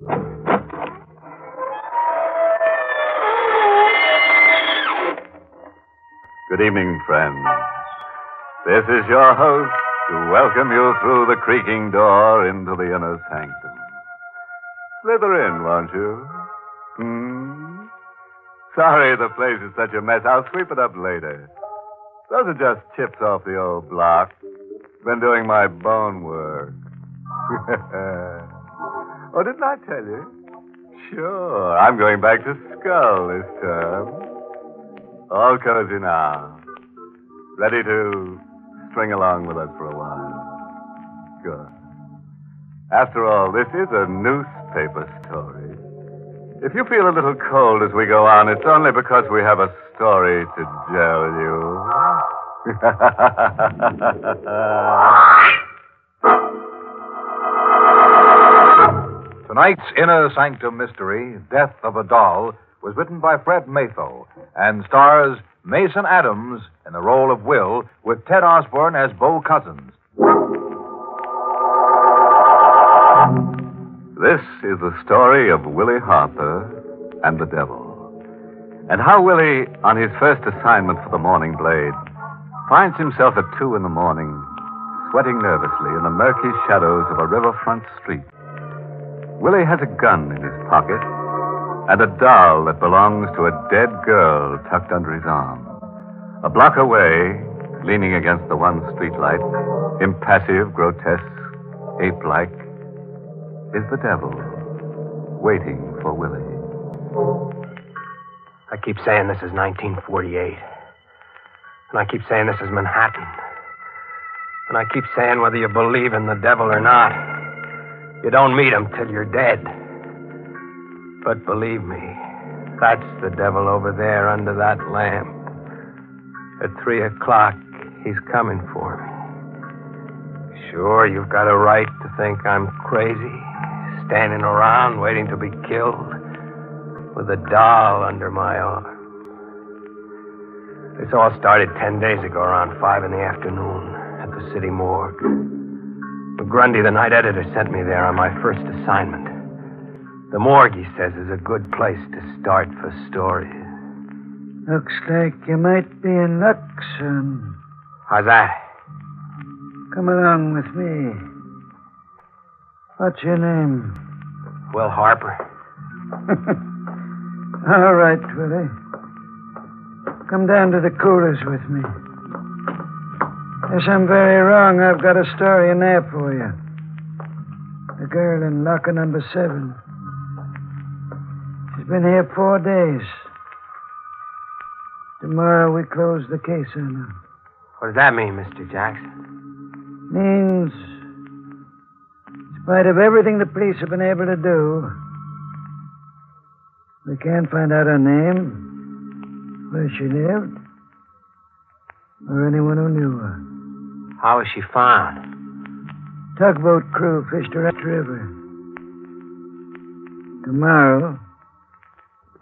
Good evening, friends. This is your host to welcome you through the creaking door into the inner sanctum. Slither in, won't you? Hmm? Sorry the place is such a mess. I'll sweep it up later. Those are just chips off the old block. Been doing my bone work. oh, didn't I tell you? Sure. I'm going back to Skull this term. All cozy now. Ready to string along with us for a while. Good. After all, this is a newspaper story. If you feel a little cold as we go on, it's only because we have a story to tell you. Tonight's Inner Sanctum Mystery, Death of a Doll, was written by Fred Matho and stars Mason Adams in the role of Will with Ted Osborne as Bo Cousins. This is the story of Willie Harper and the devil. And how Willie, on his first assignment for the Morning Blade, finds himself at two in the morning, sweating nervously in the murky shadows of a riverfront street. Willie has a gun in his pocket and a doll that belongs to a dead girl tucked under his arm. A block away, leaning against the one streetlight, impassive, grotesque, ape like, is the devil, waiting for Willie. I keep saying this is 1948. And I keep saying this is Manhattan. And I keep saying whether you believe in the devil or not, you don't meet him till you're dead. But believe me, that's the devil over there under that lamp. At three o'clock, he's coming for me. Sure, you've got a right to think I'm crazy, standing around waiting to be killed with a doll under my arm. This all started ten days ago around five in the afternoon at the city morgue. McGrundy, the night editor, sent me there on my first assignment. The morgue, he says, is a good place to start for stories. Looks like you might be in luck, son. How's that? Come along with me. What's your name? Will Harper. All right, Willie. Come down to the coolers with me. Yes, I'm very wrong. I've got a story in there for you. The girl in locker number seven. She's been here four days. Tomorrow we close the case on her. What does that mean, Mr. Jackson? Means, in spite of everything the police have been able to do, we can't find out her name, where she lived, or anyone who knew her. How was she found? Tugboat crew fished her up the river. Tomorrow,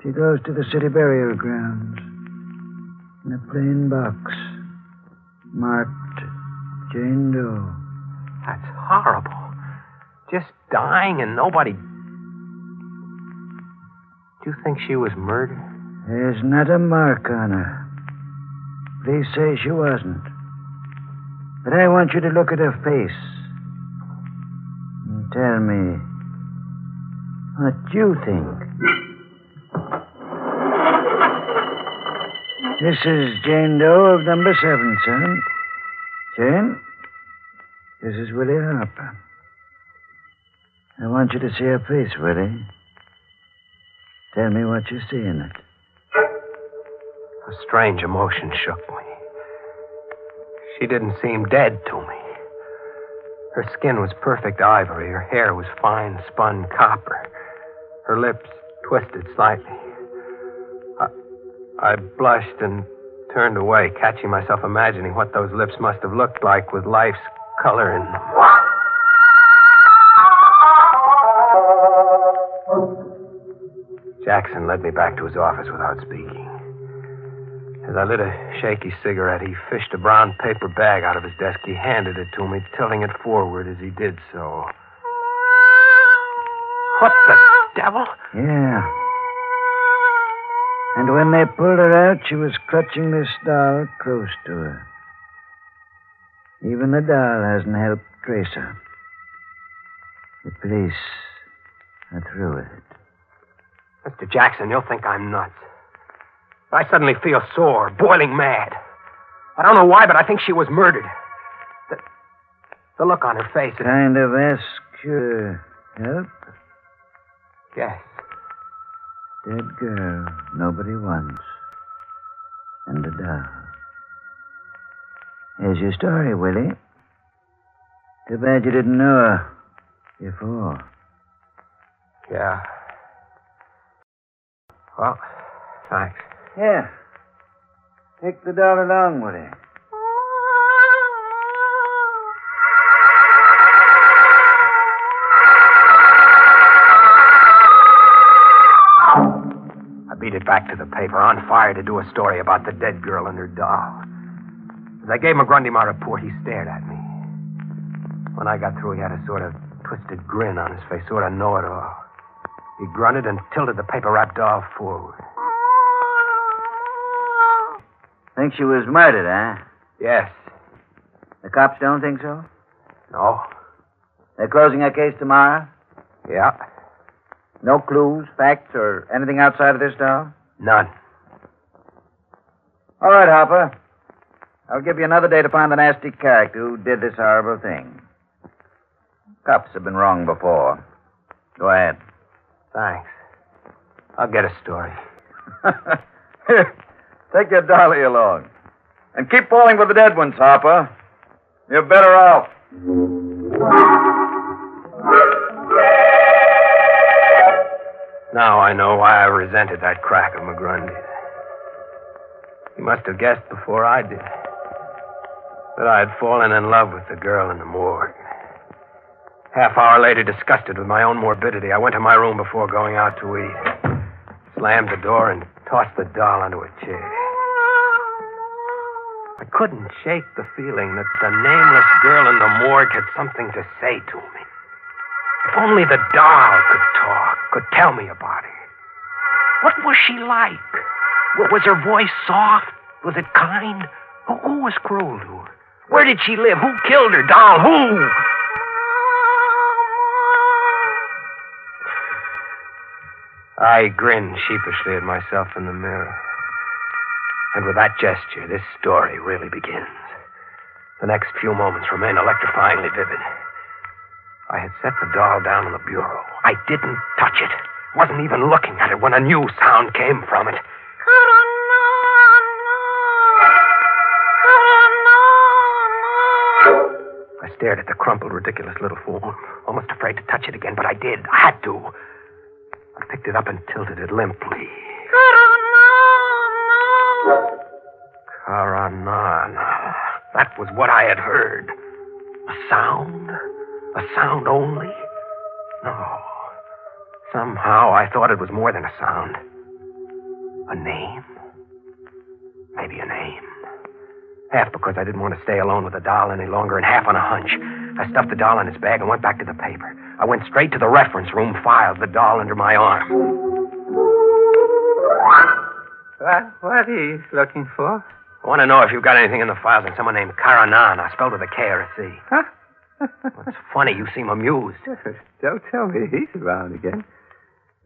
she goes to the city burial grounds in a plain box marked Jane Doe. That's horrible. Just dying and nobody. Do you think she was murdered? There's not a mark on her. Police say she wasn't. But I want you to look at her face and tell me what you think. This is Jane Doe of number seven, son. Jane, this is Willie Harper. I want you to see her face, Willie. Tell me what you see in it. A strange emotion shook me. She didn't seem dead to me. Her skin was perfect ivory. Her hair was fine spun copper. Her lips twisted slightly. I, I blushed and turned away, catching myself imagining what those lips must have looked like with life's color in them. Jackson led me back to his office without speaking. As I lit a shaky cigarette, he fished a brown paper bag out of his desk. He handed it to me, tilting it forward as he did so. What the devil? Yeah. And when they pulled her out, she was clutching this doll close to her. Even the doll hasn't helped trace her. The police are through with it. Mr. Jackson, you'll think I'm nuts. I suddenly feel sore, boiling mad. I don't know why, but I think she was murdered. The, the look on her face. It, Kind of ask you help? yes. Dead girl nobody wants. And a doll. Here's your story, Willie. Too bad you didn't know her before. Yeah. Well, thanks. Here. Take the doll along, Willie. I beat it back to the paper, on fire to do a story about the dead girl and her doll. As I gave McGrundy my report, he stared at me. When I got through, he had a sort of twisted grin on his face, sort of know it all. He grunted and tilted the paper wrapped doll forward. Think she was murdered, huh? Yes. The cops don't think so? No. They're closing our case tomorrow? Yeah. No clues, facts, or anything outside of this doll? None. All right, Harper. I'll give you another day to find the nasty character who did this horrible thing. Cops have been wrong before. Go ahead. Thanks. I'll get a story. Take your dolly along. And keep falling for the dead ones, Harper. You're better off. Now I know why I resented that crack of McGrundy's. He must have guessed before I did that I had fallen in love with the girl in the morgue. Half hour later, disgusted with my own morbidity, I went to my room before going out to eat. Slammed the door and tossed the doll into a chair. I couldn't shake the feeling that the nameless girl in the morgue had something to say to me. If only the doll could talk, could tell me about her. What was she like? Was her voice soft? Was it kind? Who, who was cruel to her? Where did she live? Who killed her? Doll, who? I grinned sheepishly at myself in the mirror. And with that gesture, this story really begins. The next few moments remain electrifyingly vivid. I had set the doll down on the bureau. I didn't touch it. Wasn't even looking at it when a new sound came from it. I stared at the crumpled, ridiculous little form, almost afraid to touch it again, but I did. I had to. I picked it up and tilted it limply. Karanana. That was what I had heard. A sound? A sound only? No. Somehow I thought it was more than a sound. A name? Maybe a name. Half because I didn't want to stay alone with the doll any longer, and half on a hunch. I stuffed the doll in its bag and went back to the paper. I went straight to the reference room, filed the doll under my arm. What, what are you looking for? I want to know if you've got anything in the files on someone named Karanana, spelled with a K or a C. Huh? It's funny, you seem amused. Don't tell me he's around again.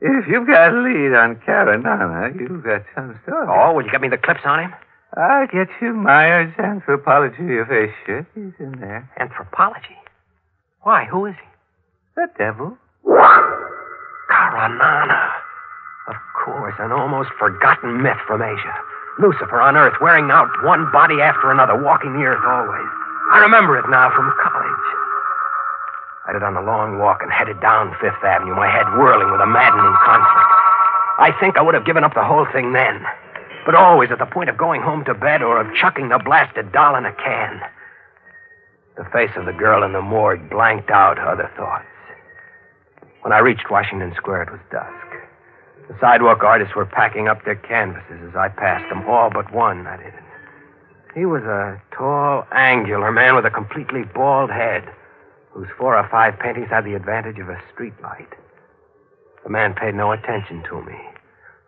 If you've got a lead on Karanana, you've got some story. Oh, will you get me the clips on him? I'll get you Myers' Anthropology of Asia. He's in there. Anthropology. Why? Who is he? The devil. Karanana. Of course, an almost forgotten myth from Asia. Lucifer on Earth, wearing out one body after another, walking the earth always. I remember it now from college. I did on a long walk and headed down Fifth Avenue, my head whirling with a maddening conflict. I think I would have given up the whole thing then, but always at the point of going home to bed or of chucking the blasted doll in a can. The face of the girl in the morgue blanked out other thoughts. When I reached Washington Square, it was dusk. The sidewalk artists were packing up their canvases as I passed them, all but one, that is. He was a tall, angular man with a completely bald head, whose four or five paintings had the advantage of a street light. The man paid no attention to me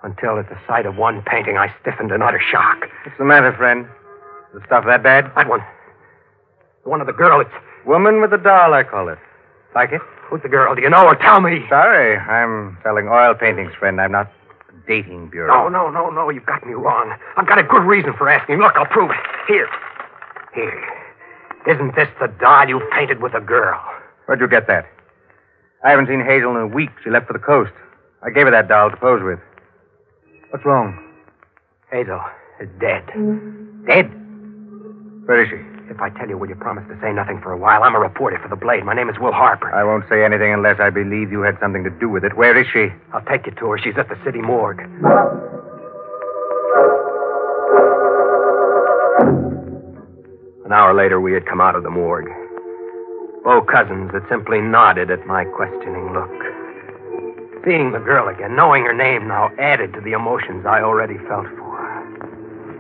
until, at the sight of one painting, I stiffened in utter shock. What's the matter, friend? The stuff that bad? That one. The one of the girl. It's. Woman with a doll, I call it. Like it? Who's the girl? Do you know her? Tell me. Sorry, I'm selling oil paintings, friend. I'm not a dating bureau. No, no, no, no. You've got me wrong. I've got a good reason for asking. Look, I'll prove it. Here. Here. Isn't this the doll you painted with a girl? Where'd you get that? I haven't seen Hazel in a week. She left for the coast. I gave her that doll to pose with. What's wrong? Hazel is dead. Mm. Dead? Where is she? If I tell you, will you promise to say nothing for a while? I'm a reporter for the Blade. My name is Will Harper. I won't say anything unless I believe you had something to do with it. Where is she? I'll take you to her. She's at the city morgue. An hour later, we had come out of the morgue. Bo Cousins had simply nodded at my questioning look. Seeing the girl again, knowing her name now, added to the emotions I already felt for her.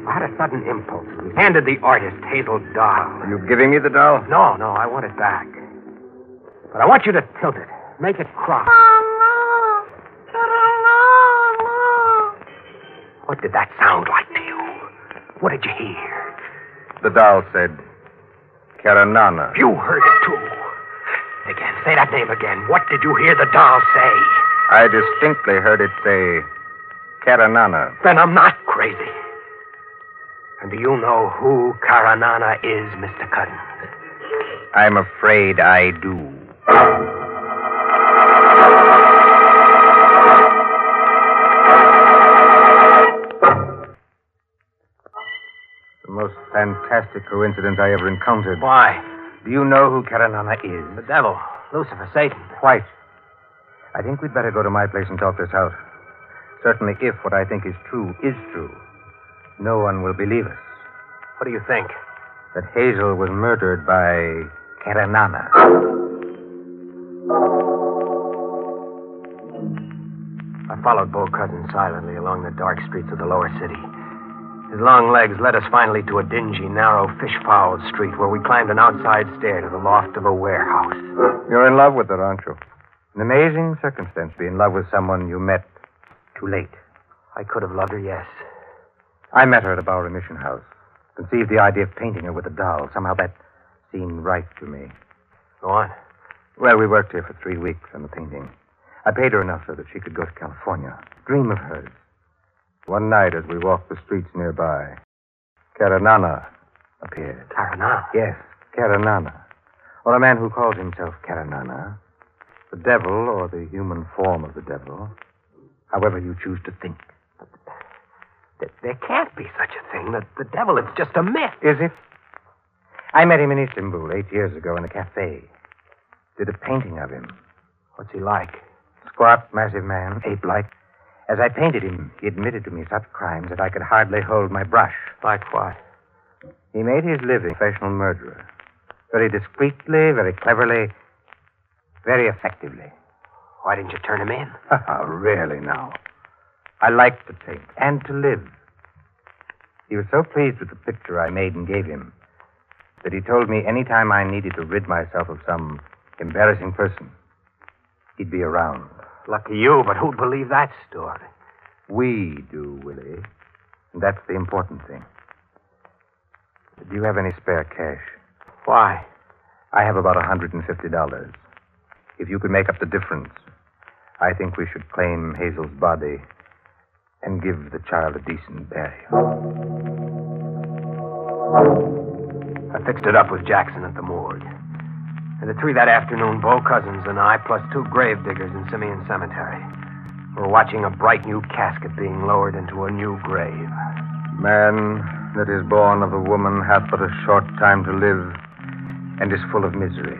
I had a sudden impulse. Handed the artist Hazel doll. Are you giving me the doll? No, no, I want it back. But I want you to tilt it. Make it cross. What did that sound like to you? What did you hear? The doll said, Karanana. You heard it too. Again, say that name again. What did you hear the doll say? I distinctly heard it say, Karanana. Then I'm not crazy. And do you know who Karanana is, Mr. Cousins? I'm afraid I do. The most fantastic coincidence I ever encountered. Why? Do you know who Karanana is? The devil. Lucifer, Satan. Quite. I think we'd better go to my place and talk this out. Certainly, if what I think is true is true, no one will believe us. What do you think? That Hazel was murdered by Karanana. I followed Bo Cousins silently along the dark streets of the lower city. His long legs led us finally to a dingy, narrow, fish-fouled street where we climbed an outside stair to the loft of a warehouse. You're in love with her, aren't you? An amazing circumstance to be in love with someone you met too late. I could have loved her, yes. I met her at a Bowery Mission House. Conceived the idea of painting her with a doll. Somehow that seemed right to me. Go on. Well, we worked here for three weeks on the painting. I paid her enough so that she could go to California. Dream of hers. One night, as we walked the streets nearby, Karanana appeared. Karanana. Yes, Karanana. Or a man who calls himself Karanana. The devil, or the human form of the devil. However you choose to think. Th- There can't be such a thing. The, the devil is just a myth. Is it? I met him in Istanbul eight years ago in a cafe. Did a painting of him. What's he like? Squat, massive man, ape like. As I painted him, he admitted to me such crimes that I could hardly hold my brush. Like what? He made his living professional murderer. Very discreetly, very cleverly, very effectively. Why didn't you turn him in? really now. I liked to paint and to live. He was so pleased with the picture I made and gave him that he told me any time I needed to rid myself of some embarrassing person, he'd be around. Lucky you, but who'd believe that story? We do, Willie. And that's the important thing. Do you have any spare cash? Why? I have about a $150. If you could make up the difference, I think we should claim Hazel's body and give the child a decent burial. I fixed it up with Jackson at the morgue. And the three that afternoon, Bo Cousins and I, plus two grave diggers in Simeon Cemetery, were watching a bright new casket being lowered into a new grave. Man that is born of a woman hath but a short time to live, and is full of misery.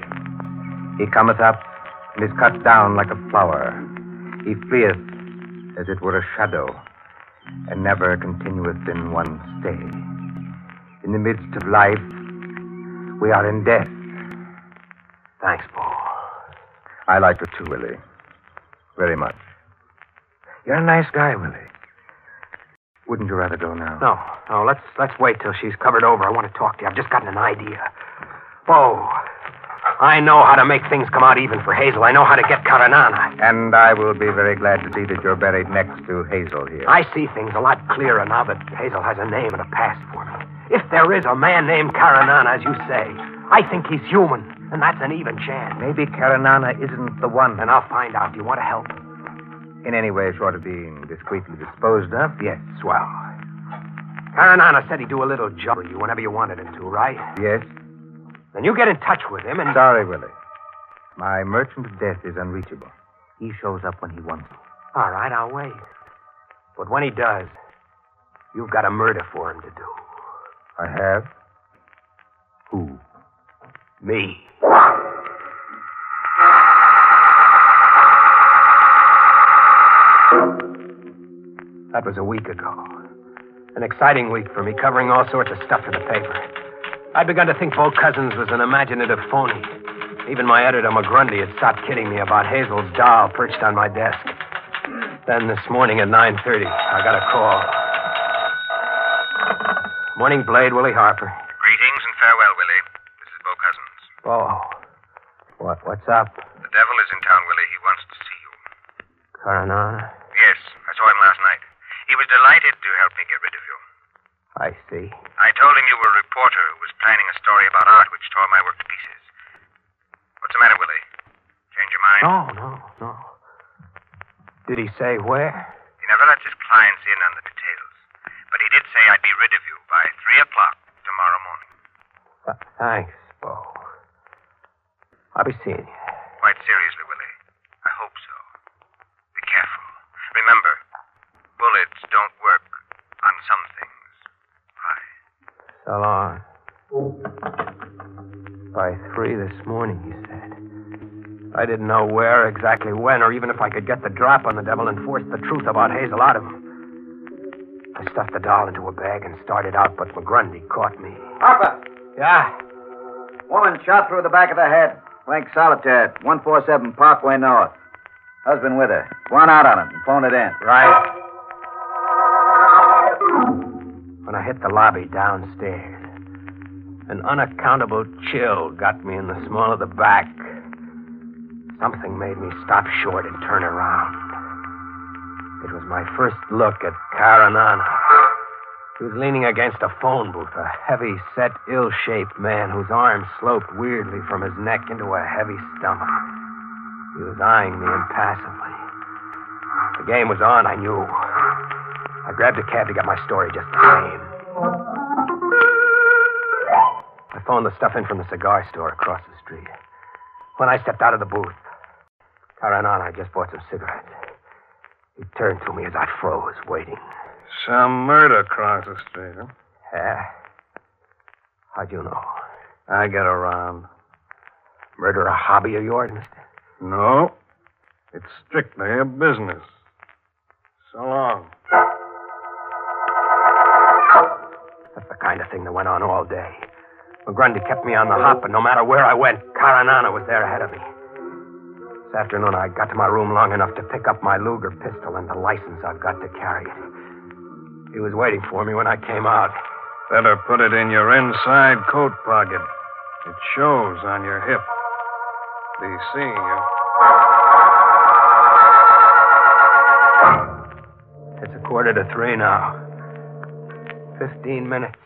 He cometh up and is cut down like a flower. He fleeth as it were a shadow, and never continueth in one stay. In the midst of life, we are in death. Thanks, Paul. I like it too, Willie. Very much. You're a nice guy, Willie. Wouldn't you rather go now? No, no, let's let's wait till she's covered over. I want to talk to you. I've just gotten an idea. Bo, I know how to make things come out even for Hazel. I know how to get Caranana. And I will be very glad to see that you're buried next to Hazel here. I see things a lot clearer now that Hazel has a name and a past for me. If there is a man named Caranana, as you say, I think he's human, and that's an even chance. Maybe Caranana isn't the one. And I'll find out. Do you want to help? In any way short of being discreetly disposed of, yes. Swell. Caranana said he'd do a little job for you whenever you wanted him to, right? Yes? Then you get in touch with him and. Sorry, Willie. My merchant of death is unreachable. He shows up when he wants to. All right, I'll wait. But when he does, you've got a murder for him to do. I have? Who? Me. That was a week ago. An exciting week for me, covering all sorts of stuff for the paper. I'd begun to think Bo Cousins was an imaginative phony. Even my editor, McGrundy, had stopped kidding me about Hazel's doll perched on my desk. Then this morning at 9.30, I got a call. Morning, Blade, Willie Harper. Greetings and farewell, Willie. This is Bo Cousins. Bo. What, what's up? The devil is in town, Willie. He wants to see you. Caranana? Yes, I saw him last night. He was delighted to help me get rid of you. I see. I told him you were a reporter who was planning a story about art which tore my work to pieces. What's the matter, Willie? Change your mind? No, no, no. Did he say where? He never lets his clients in on the details. But he did say I'd be rid of you by 3 o'clock tomorrow morning. Th- thanks, Bo. I'll be seeing you. Quite seriously, Willie. I hope so. Be careful. Remember, bullets don't work on some things. Bye. So long. By three this morning, he said. I didn't know where, exactly when, or even if I could get the drop on the devil and force the truth about Hazel out of him. I stuffed the doll into a bag and started out, but McGrundy caught me. Harper! Yeah? Woman shot through the back of the head. Frank Solitaire, 147 Parkway North. Husband with her. Go on out on it and phone it in. Right. When I hit the lobby downstairs, an unaccountable chill got me in the small of the back. Something made me stop short and turn around. It was my first look at Caranana. He was leaning against a phone booth, a heavy set, ill shaped man whose arms sloped weirdly from his neck into a heavy stomach. He was eyeing me impassively. The game was on, I knew. I grabbed a cab to get my story just the same. I phoned the stuff in from the cigar store across the street. When I stepped out of the booth, Caranana I just bought some cigarettes. He turned to me as I froze, waiting. Some murder across the street, huh? Yeah? How'd you know? I get around. Murder a hobby of yours, mister? No. It's strictly a business. So long. That's the kind of thing that went on all day. McGrundy kept me on the hop, and no matter where I went, Caranana was there ahead of me. This afternoon, I got to my room long enough to pick up my Luger pistol and the license I've got to carry it. He was waiting for me when I came out. Better put it in your inside coat pocket. It shows on your hip. Be seeing you. It's a quarter to three now. Fifteen minutes.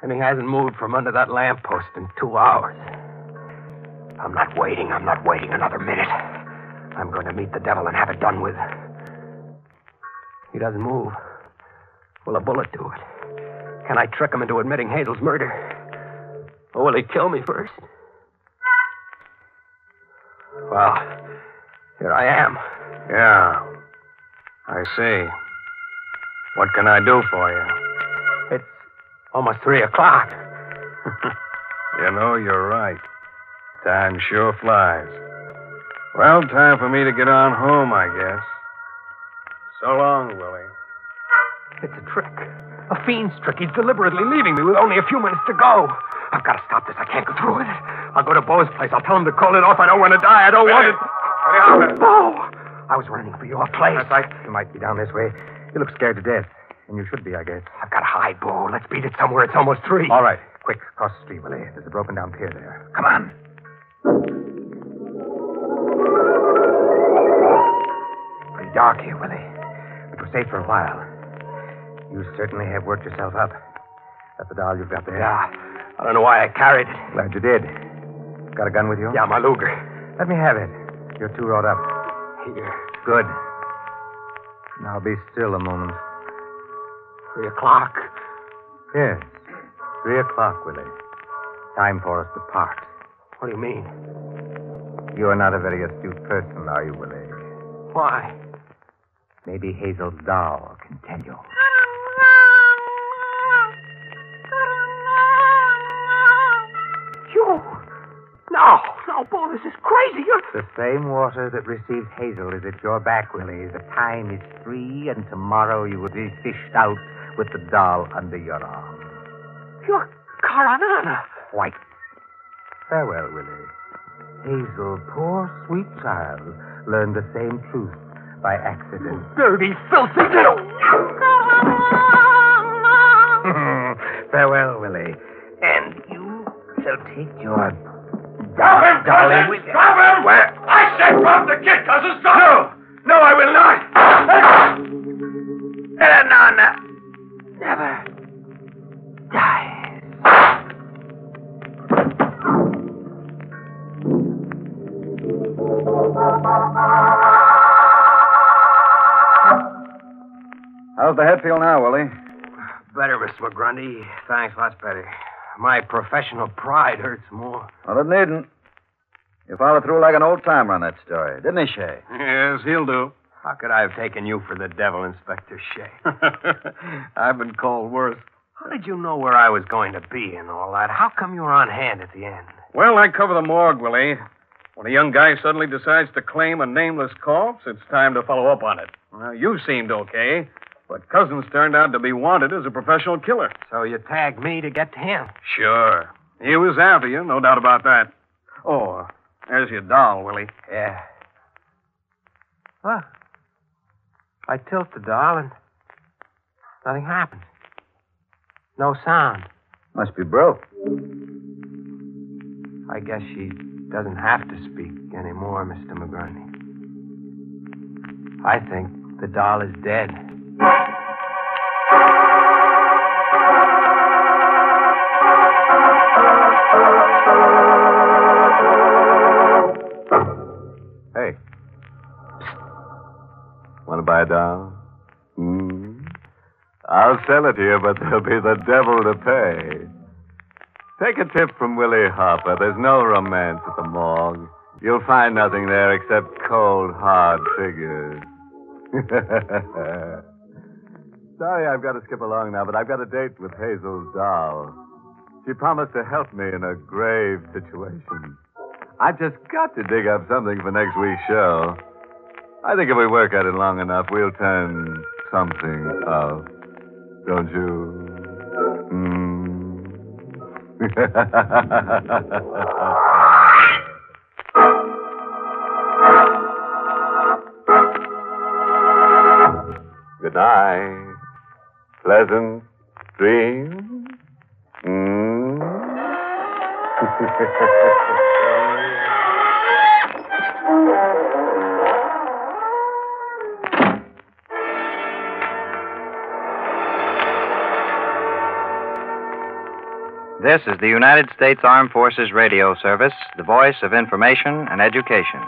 And he hasn't moved from under that lamppost in two hours. I'm not waiting. I'm not waiting another minute. I'm going to meet the devil and have it done with. He doesn't move. Will a bullet do it? Can I trick him into admitting Hazel's murder? Or will he kill me first? Well, here I am. Yeah. I see. What can I do for you? It's almost three o'clock. You know, you're right. Time sure flies. Well, time for me to get on home, I guess. So long, Willie. It's a trick. A fiend's trick. He's deliberately leaving me with only a few minutes to go. I've got to stop this. I can't go through with it. I'll go to Bo's place. I'll tell him to call it off. I don't want to die. I don't want it. Bo! I was running for your place. That's right. You might be down this way. You look scared to death. And you should be, I guess. I've got to hide, Bo. Let's beat it somewhere. It's almost three. All right. Quick, across the street, Willie. There's a broken down pier there. Come on. Pretty dark here, Willie. But we're safe for a while. You certainly have worked yourself up. That's the doll you've got there. Yeah. I don't know why I carried it. Glad you did. Got a gun with you? Yeah, my Luger. Let me have it. You're too wrought up. Here. Good. Now be still a moment. Three o'clock. Yes. Three o'clock, Willie. Time for us to part. What do you mean? You are not a very astute person, are you, Willie? Why? Maybe Hazel's doll can tell you. You. No, no, Bo, this is crazy. You're. The same water that received Hazel is at your back, Willie. The time is three, and tomorrow you will be fished out with the doll under your arm. You're Karanana. White. Farewell, Willie. Hazel, poor sweet child, learned the same truth by accident. Dirty, filthy little. Farewell, Willie. And you shall take your Stop him, darling with you. Him! Where? I said drop the kid, cousin! Stop No! No, I will not! Eleanor never How's the head feel now, Willie? Better, Mr. McGrundy. Thanks, lots better. My professional pride hurts more. Well, it needn't. You followed through like an old timer on that story, didn't he, Shea? Yes, he'll do. How could I have taken you for the devil, Inspector Shea? I've been called worse. How did you know where I was going to be and all that? How come you were on hand at the end? Well, I cover the morgue, Willie. When a young guy suddenly decides to claim a nameless corpse, it's time to follow up on it. Well, you seemed okay, but Cousins turned out to be wanted as a professional killer. So you tagged me to get to him. Sure. He was after you, no doubt about that. Oh, there's your doll, Willie. Yeah. Well, I tilt the doll and nothing happens. No sound. Must be broke. I guess she doesn't have to speak anymore, Mr. McGrundy. I think the doll is dead. Hey. Want to buy a doll? Hmm? I'll sell it to you, but there'll be the devil to pay. Take a tip from Willie Harper. There's no romance at the morgue. You'll find nothing there except cold, hard figures. Sorry I've got to skip along now, but I've got a date with Hazel's doll. She promised to help me in a grave situation. I've just got to dig up something for next week's show. I think if we work at it long enough, we'll turn something up. Don't you? Good night. Pleasant dreams. Hmm. This is the United States Armed Forces Radio Service, the voice of information and education.